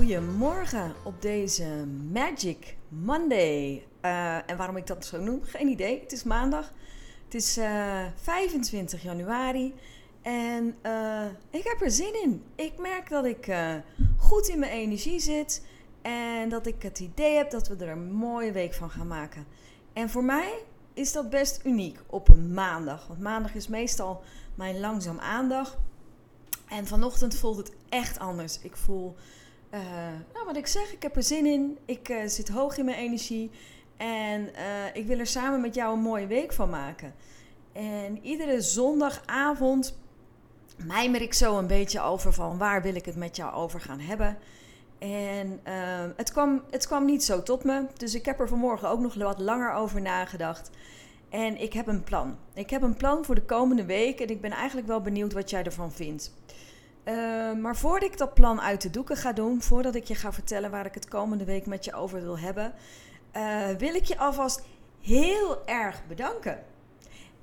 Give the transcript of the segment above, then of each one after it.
Goedemorgen op deze Magic Monday. Uh, en waarom ik dat zo noem, geen idee. Het is maandag. Het is uh, eh, 25 januari. En uh, ik heb er zin in. Ik merk dat ik goed in mijn energie zit. En dat ik het idee heb dat we er een mooie week van gaan maken. En voor mij is dat best uniek op een maandag. Want maandag is meestal mijn langzaam aandag. En vanochtend voelt het echt anders. Ik voel uh, nou, wat ik zeg, ik heb er zin in. Ik uh, zit hoog in mijn energie. En uh, ik wil er samen met jou een mooie week van maken. En iedere zondagavond mijmer ik zo een beetje over van waar wil ik het met jou over gaan hebben. En het, kwam, het kwam niet zo tot me. Dus ik heb er vanmorgen ook nog wat langer over nagedacht. En ik heb een plan. Ik heb een plan voor de komende week. En ik ben eigenlijk wel benieuwd wat jij ervan vindt. Uh, maar voordat ik dat plan uit de doeken ga doen, voordat ik je ga vertellen waar ik het komende week met je over wil hebben, uh, wil ik je alvast heel erg bedanken.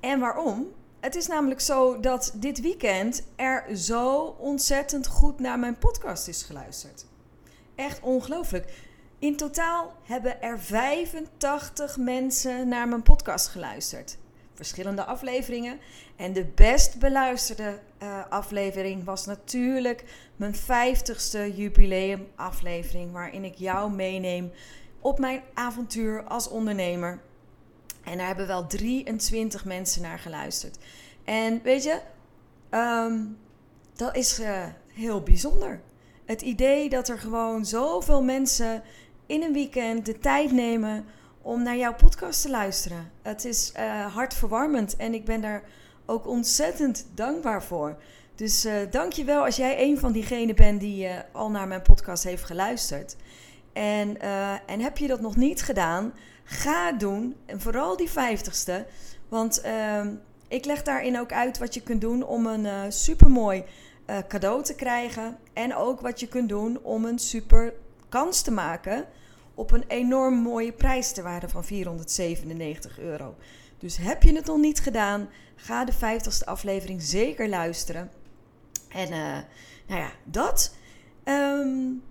En waarom? Het is namelijk zo dat dit weekend er zo ontzettend goed naar mijn podcast is geluisterd. Echt ongelooflijk. In totaal hebben er 85 mensen naar mijn podcast geluisterd verschillende afleveringen. En de best beluisterde uh, aflevering was natuurlijk mijn 50ste jubileumaflevering, waarin ik jou meeneem op mijn avontuur als ondernemer. En daar hebben wel 23 mensen naar geluisterd. En weet je, um, dat is uh, heel bijzonder. Het idee dat er gewoon zoveel mensen in een weekend de tijd nemen om naar jouw podcast te luisteren. Het is uh, hartverwarmend en ik ben daar ook ontzettend dankbaar voor. Dus uh, dank je wel als jij een van diegenen bent die uh, al naar mijn podcast heeft geluisterd. En, en heb je dat nog niet gedaan, ga doen. En vooral die vijftigste. Want ehm, ik leg daarin ook uit wat je kunt doen om een supermooi cadeau te krijgen. En ook wat je kunt doen om een super kans te maken op een enorm mooie prijs te waarde van 497 euro. Dus heb je het nog niet gedaan, ga de 50ste aflevering zeker luisteren. En uh, nou ja, dat. Um,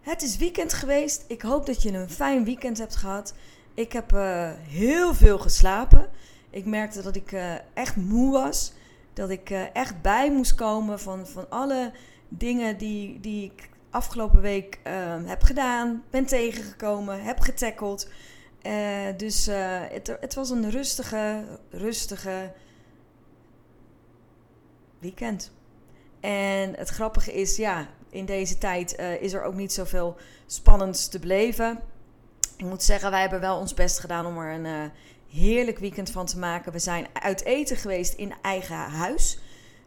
het is weekend geweest. Ik hoop dat je een fijn weekend hebt gehad. Ik heb uh, heel veel geslapen. Ik merkte dat ik uh, echt moe was. Dat ik echt bij moest komen van, van alle dingen die, die ik afgelopen week uh, heb gedaan, ben tegengekomen, heb getackeld. Uh, dus uh, het, het, was een rustige, rustige weekend. En het grappige is, ja, in deze tijd uh, is er ook niet zoveel spannends te beleven. Ik moet zeggen, wij hebben wel ons best gedaan om er een heerlijk weekend van te maken. We zijn uit eten geweest in eigen huis.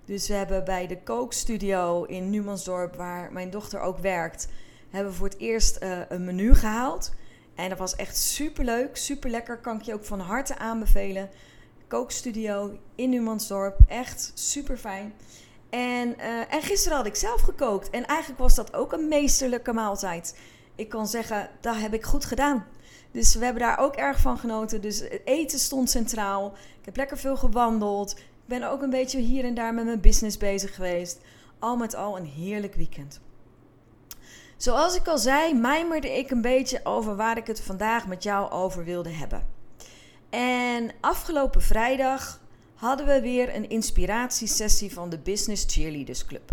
Dus we hebben bij de kookstudio in Numansdorp, waar mijn dochter ook werkt, hebben we voor het eerst uh, een menu gehaald. En dat was echt super leuk, super lekker. Kan ik je ook van harte aanbevelen. Kookstudio in Numansdorp, echt super fijn. En, uh, en gisteren had ik zelf gekookt. En eigenlijk was dat ook een meesterlijke maaltijd. Ik kan zeggen, dat heb ik goed gedaan. Dus we hebben daar ook erg van genoten. Dus het eten stond centraal. Ik heb lekker veel gewandeld ben ook een beetje hier en daar met mijn business bezig geweest. Al met al een heerlijk weekend. Zoals ik al zei, mijmerde ik een beetje over waar ik het vandaag met jou over wilde hebben. En afgelopen vrijdag hadden we weer een inspiratiesessie van de Business Cheerleaders Club.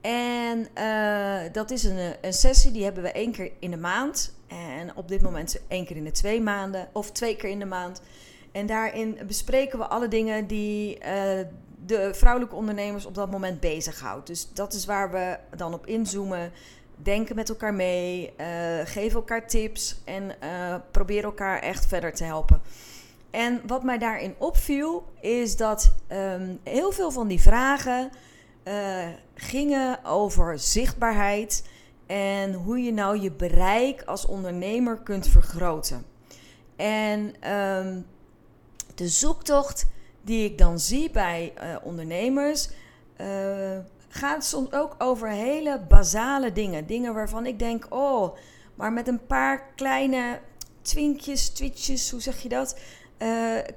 En uh, dat is een, een sessie die hebben we één keer in de maand. En op dit moment één keer in de twee maanden, of twee keer in de maand. En daarin bespreken we alle dingen die uh, de vrouwelijke ondernemers op dat moment bezighoudt. Dus dat is waar we dan op inzoomen. Denken met elkaar mee, uh, geven elkaar tips en uh, proberen elkaar echt verder te helpen. En wat mij daarin opviel, is dat um, heel veel van die vragen gingen over zichtbaarheid en hoe je nou je bereik als ondernemer kunt vergroten. En ehm, de zoektocht die ik dan zie bij uh, ondernemers uh, gaat soms ook over hele basale dingen. Dingen waarvan ik denk, oh, maar met een paar kleine twinkjes, twitches, hoe zeg je dat? Uh,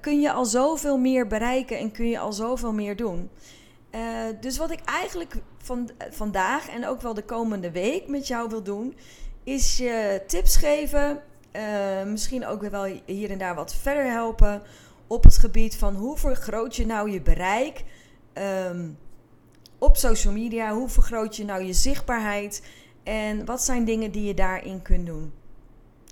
kun je al zoveel meer bereiken en kun je al zoveel meer doen. Dus wat ik eigenlijk van, vandaag en ook wel de komende week met jou wil doen, is je tips geven. Misschien ook wel hier en daar wat verder helpen op het gebied van hoe vergroot je nou je bereik um, op social media? Hoe vergroot je nou je zichtbaarheid? En wat zijn dingen die je daarin kunt doen?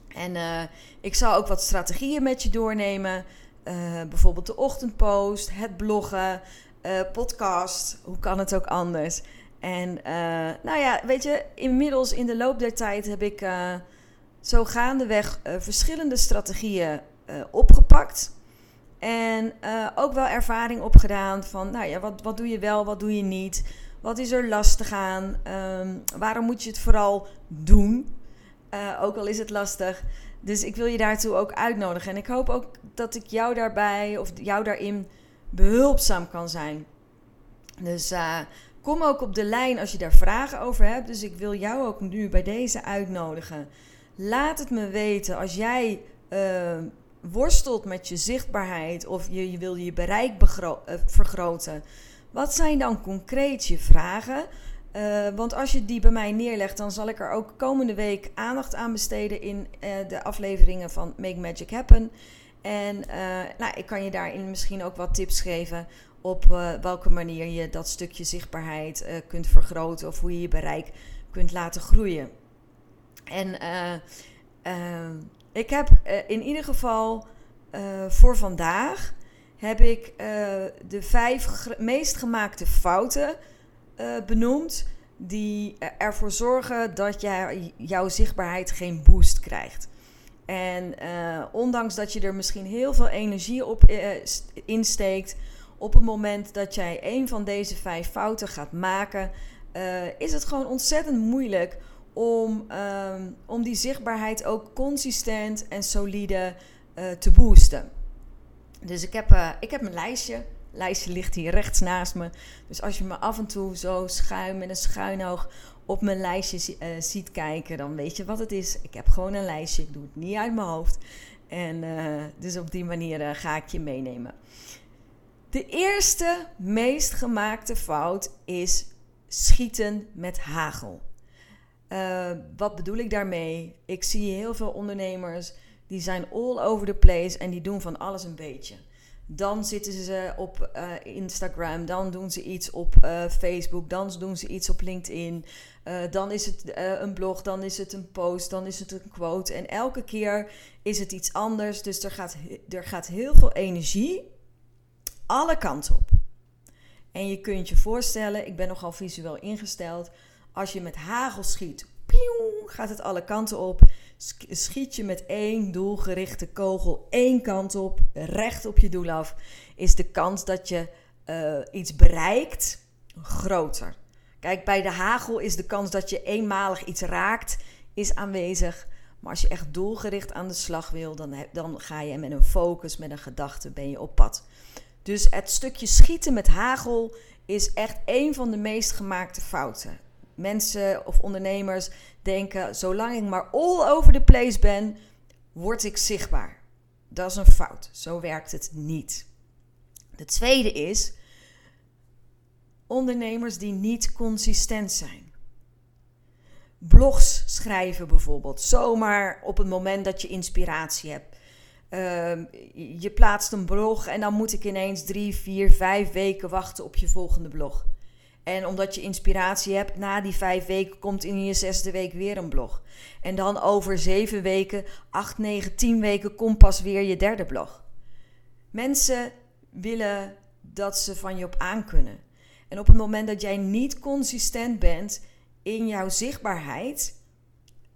En uh, ik zal ook wat strategieën met je doornemen. Uh, bijvoorbeeld de ochtendpost, het bloggen, uh, podcast. Hoe kan het ook anders? En nou ja, weet je, inmiddels in de loop der tijd heb ik zo gaandeweg verschillende strategieën opgepakt. En ook wel ervaring opgedaan van, nou ja, wat, wat doe je wel, wat doe je niet? Wat is er lastig aan? Um, waarom moet je het vooral doen? Uh, ook al is het lastig. Dus ik wil je daartoe ook uitnodigen. En ik hoop ook dat ik jou daarbij of jou daarin behulpzaam kan zijn. Dus uh, kom ook op de lijn als je daar vragen over hebt. Dus ik wil jou ook nu bij deze uitnodigen. Laat het me weten als jij uh, worstelt met je zichtbaarheid of je, je wil je bereik vergroten. Wat zijn dan concreet je vragen? Uh, want als je die bij mij neerlegt, dan zal ik er ook komende week aandacht aan besteden in uh, de afleveringen van Make Magic Happen. En nou, ik kan je daarin misschien ook wat tips geven op welke manier je dat stukje zichtbaarheid kunt vergroten of hoe je je bereik kunt laten groeien. En ik heb in ieder geval voor vandaag heb ik de vijf meest gemaakte fouten benoemd die ervoor zorgen dat jij, jouw zichtbaarheid geen boost krijgt. En ondanks dat je er misschien heel veel energie op insteekt, op het moment dat jij een van deze vijf fouten gaat maken, is het gewoon ontzettend moeilijk om, um, om die zichtbaarheid ook consistent en solide te boosten. Dus ik heb, ik heb mijn lijstje lijstje ligt hier rechts naast me. Dus als je me af en toe zo schuin met een schuin oog op mijn lijstje uh, ziet kijken, dan weet je wat het is. Ik heb gewoon een lijstje, ik doe het niet uit mijn hoofd. En uh, dus op die manier uh, ga ik je meenemen. De eerste meest gemaakte fout is schieten met hagel. Wat bedoel ik daarmee? Ik zie heel veel ondernemers die zijn all over the place en die doen van alles een beetje. Dan zitten ze op uh, Instagram, dan doen ze iets op uh, Facebook, dan doen ze iets op LinkedIn. Dan is het een blog, dan is het een post, dan is het een quote. En elke keer is het iets anders. Dus er gaat, er gaat heel veel energie alle kanten op. En je kunt je voorstellen, ik ben nogal visueel ingesteld. Als je met hagel schiet, gaat het alle kanten op schiet je met één doelgerichte kogel één kant op, recht op je doel af, is de kans dat je uh, iets bereikt groter. Kijk, bij de hagel is de kans dat je eenmalig iets raakt, is aanwezig. Maar als je echt doelgericht aan de slag wil, dan, dan ga je met een focus, met een gedachte, ben je op pad. Dus het stukje schieten met hagel is echt een van de meest gemaakte fouten mensen of ondernemers denken: zolang ik maar all over the place ben, word ik zichtbaar. Dat is een fout. Zo werkt het niet. De tweede is ondernemers die niet consistent zijn. Blogs schrijven bijvoorbeeld, zomaar op het moment dat je inspiratie hebt. Uh, je plaatst een blog en dan moet ik ineens drie, vier, vijf weken wachten op je volgende blog. En omdat je inspiratie hebt, na die vijf weken komt in je zesde week weer een blog. En dan over zeven weken, acht, negen, tien weken komt pas weer je derde blog. Mensen willen dat ze van je op aan kunnen. En op het moment dat jij niet consistent bent in jouw zichtbaarheid,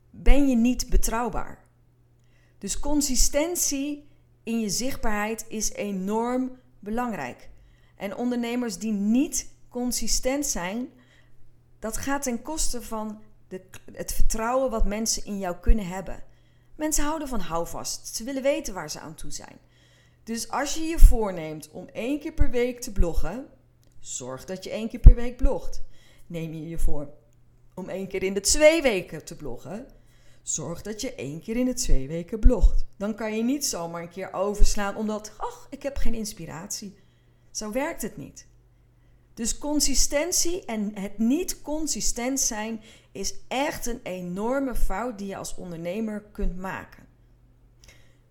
ben je niet betrouwbaar. Dus consistentie in je zichtbaarheid is enorm belangrijk. En ondernemers die niet consistent zijn, dat gaat ten koste van de, het vertrouwen wat mensen in jou kunnen hebben. Mensen houden van houvast. Ze willen weten waar ze aan toe zijn. Dus als je je voorneemt om één keer per week te bloggen, zorg dat je één keer per week blogt. Neem je je voor om één keer in de twee weken te bloggen, zorg dat je één keer in de twee weken blogt. Dan kan je niet zomaar een keer overslaan omdat, ach, ik heb geen inspiratie. Zo werkt het niet. Dus consistentie en het niet consistent zijn is echt een enorme fout die je als ondernemer kunt maken.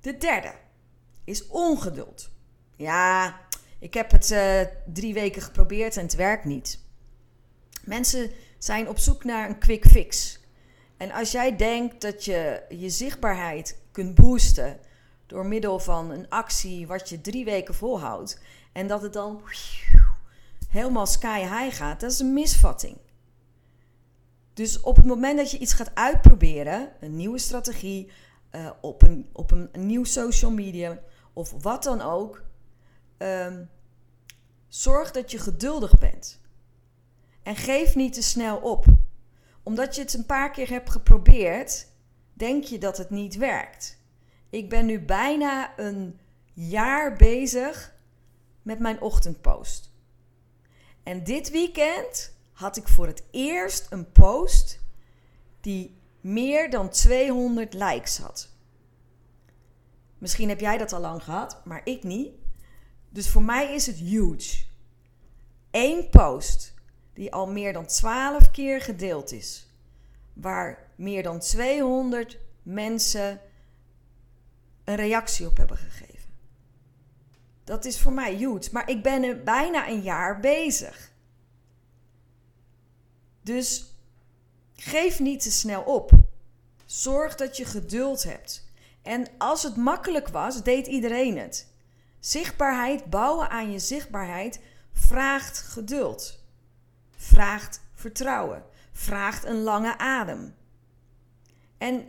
De derde is ongeduld. Ja, ik heb het uh, drie weken geprobeerd en het werkt niet. Mensen zijn op zoek naar een quick fix. En als jij denkt dat je je zichtbaarheid kunt boosten door middel van een actie wat je drie weken volhoudt en dat het dan helemaal sky high gaat, dat is een misvatting. Dus op het moment dat je iets gaat uitproberen, een nieuwe strategie, uh, op, een, op een, nieuw social media of wat dan ook, um, zorg dat je geduldig bent. En geef niet te snel op. Omdat je het een paar keer hebt geprobeerd, denk je dat het niet werkt. Ik ben nu bijna een jaar bezig met mijn ochtendpost. En dit weekend had ik voor het eerst een post die meer dan 200 likes had. Misschien heb jij dat al lang gehad, maar ik niet. Dus voor mij is het huge. Eén post die al meer dan 12 keer gedeeld is, waar meer dan 200 mensen een reactie op hebben gegeven. Dat is voor mij huge, maar ik ben er bijna een jaar bezig. Dus geef niet te snel op. Zorg dat je geduld hebt. En als het makkelijk was, deed iedereen het. Zichtbaarheid, bouwen aan je zichtbaarheid, vraagt geduld. Vraagt vertrouwen. Vraagt een lange adem. En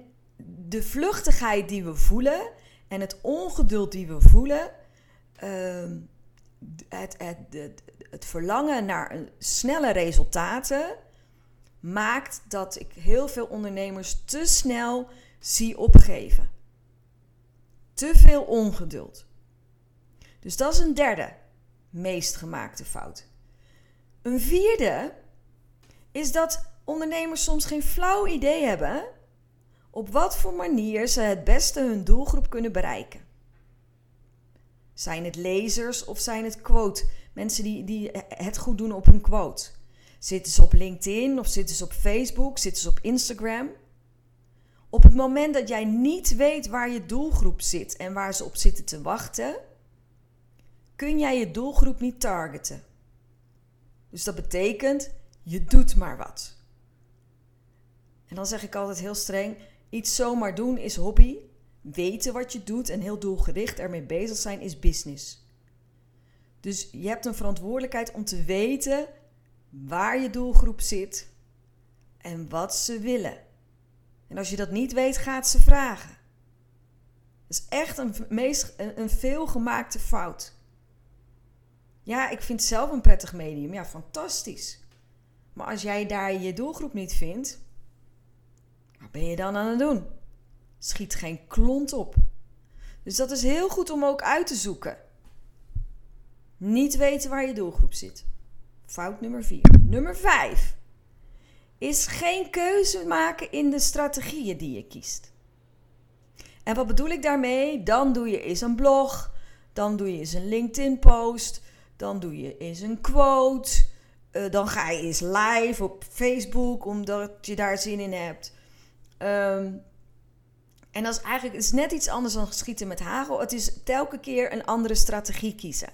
de vluchtigheid die we voelen en het ongeduld die we voelen, het, het, het, het verlangen naar snelle resultaten maakt dat ik heel veel ondernemers te snel zie opgeven. Te veel ongeduld. Dus dat is een derde meest gemaakte fout. Een vierde is dat ondernemers soms geen flauw idee hebben op wat voor manier ze het beste hun doelgroep kunnen bereiken. Zijn het lezers of zijn het quote? Mensen die, die het goed doen op een quote. Zitten ze op LinkedIn of zitten ze op Facebook? Zitten ze op Instagram? Op het moment dat jij niet weet waar je doelgroep zit en waar ze op zitten te wachten, kun jij je doelgroep niet targeten. Dus dat betekent, je doet maar wat. En dan zeg ik altijd heel streng: iets zomaar doen is hobby. Weten wat je doet en heel doelgericht ermee bezig zijn is business. Dus je hebt een verantwoordelijkheid om te weten waar je doelgroep zit en wat ze willen. En als je dat niet weet, gaat ze vragen. Dat is echt een, meest, een, veelgemaakte fout. Ja, ik vind zelf een prettig medium. Ja, fantastisch. Maar als jij daar je doelgroep niet vindt, wat ben je dan aan het doen? Schiet geen klont op. Dus dat is heel goed om ook uit te zoeken. Niet weten waar je doelgroep zit. Fout nummer 4. Nummer 5 is geen keuze maken in de strategieën die je kiest. En wat bedoel ik daarmee? Dan doe je eens een blog, dan doe je eens een LinkedIn-post, dan doe je eens een quote, uh, dan ga je eens live op Facebook omdat je daar zin in hebt. Um, en dat is eigenlijk is net iets anders dan schieten met hagel. Het is telke keer een andere strategie kiezen.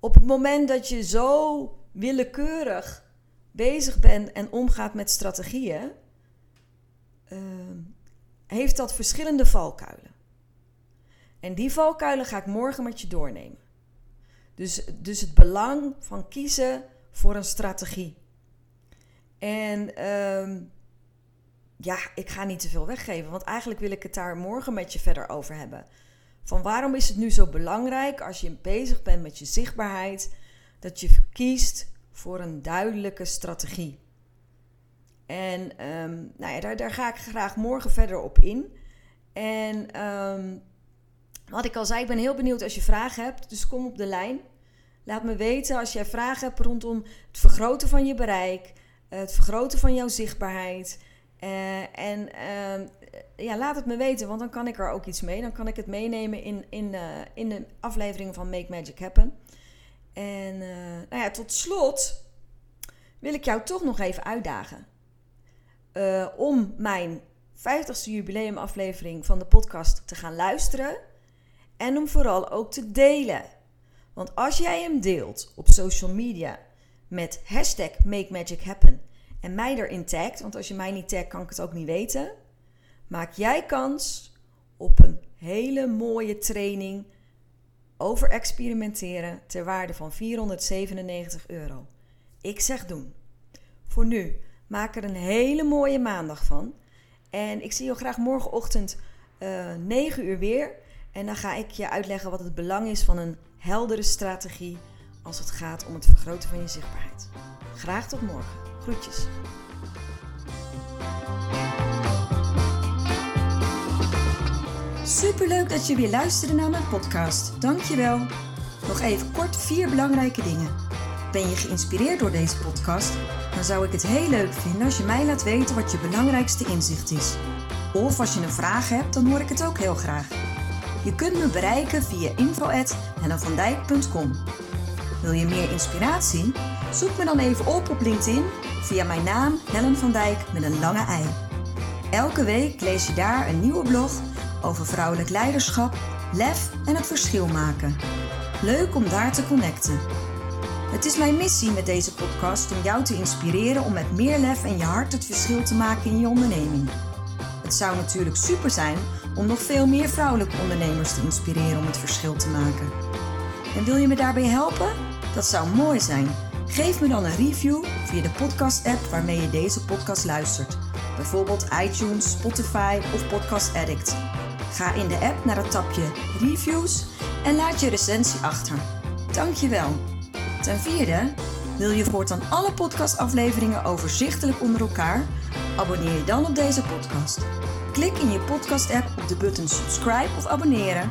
Op het moment dat je zo willekeurig bezig bent en omgaat met strategieën, uh, heeft dat verschillende valkuilen. En die valkuilen ga ik morgen met je doornemen. Dus, dus het belang van kiezen voor een strategie. En uh, ja, ik ga niet te veel weggeven. Want eigenlijk wil ik het daar morgen met je verder over hebben. Van waarom is het nu zo belangrijk als je bezig bent met je zichtbaarheid, dat je kiest voor een duidelijke strategie. En ehm, nou ja, daar, daar, ga ik graag morgen verder op in. En um, wat ik al zei, ik ben heel benieuwd als je vragen hebt. Dus kom op de lijn. Laat me weten als jij vragen hebt rondom het vergroten van je bereik, het vergroten van jouw zichtbaarheid. Uh, en uh, ja, laat het me weten, want dan kan ik er ook iets mee. Dan kan ik het meenemen in, in, uh, in de aflevering van Make Magic Happen. En nou ja, tot slot wil ik jou toch nog even uitdagen. om mijn 50ste jubileumaflevering van de podcast te gaan luisteren. En om vooral ook te delen. Want als jij hem deelt op social media met hashtag MakeMagicHappen en mij erin tagt, want als je mij niet tagt kan ik het ook niet weten, maak jij kans op een hele mooie training over experimenteren ter waarde van 497 euro. Ik zeg doen. Voor nu, maak er een hele mooie maandag van. En ik zie je graag morgenochtend uh, eh, 9 uur weer. En dan ga ik je uitleggen wat het belang is van een heldere strategie als het gaat om het vergroten van je zichtbaarheid. Graag tot morgen. Groetjes. Superleuk dat je weer luisterde naar mijn podcast. Dankjewel. Nog even kort vier belangrijke dingen. Ben je geïnspireerd door deze podcast? Dan zou ik het heel leuk vinden als je mij laat weten wat je belangrijkste inzicht is. Of als je een vraag hebt, dan hoor ik het ook heel graag. Je kunt me bereiken via info.hennevandijk.com. Wil je meer inspiratie? Zoek me dan even op op LinkedIn via mijn naam Helen van Dijk met een lange ei. Elke week lees je daar een nieuwe blog over vrouwelijk leiderschap, lef en het verschil maken. Leuk om daar te connecten. Het is mijn missie met deze podcast om jou te inspireren om met meer lef en je hart het verschil te maken in je onderneming. Het zou natuurlijk super zijn om nog veel meer vrouwelijke ondernemers te inspireren om het verschil te maken. En wil je me daarbij helpen? Dat zou mooi zijn. Geef me dan een review via de podcast-app waarmee je deze podcast luistert. Bijvoorbeeld iTunes, Spotify of Podcast Addict. Ga in de app naar het tapje Reviews en laat je recensie achter. Dankjewel. Ten vierde, wil je voortaan alle podcastafleveringen overzichtelijk onder elkaar? Abonneer je dan op deze podcast. Klik in je podcast-app op de button subscribe of abonneren.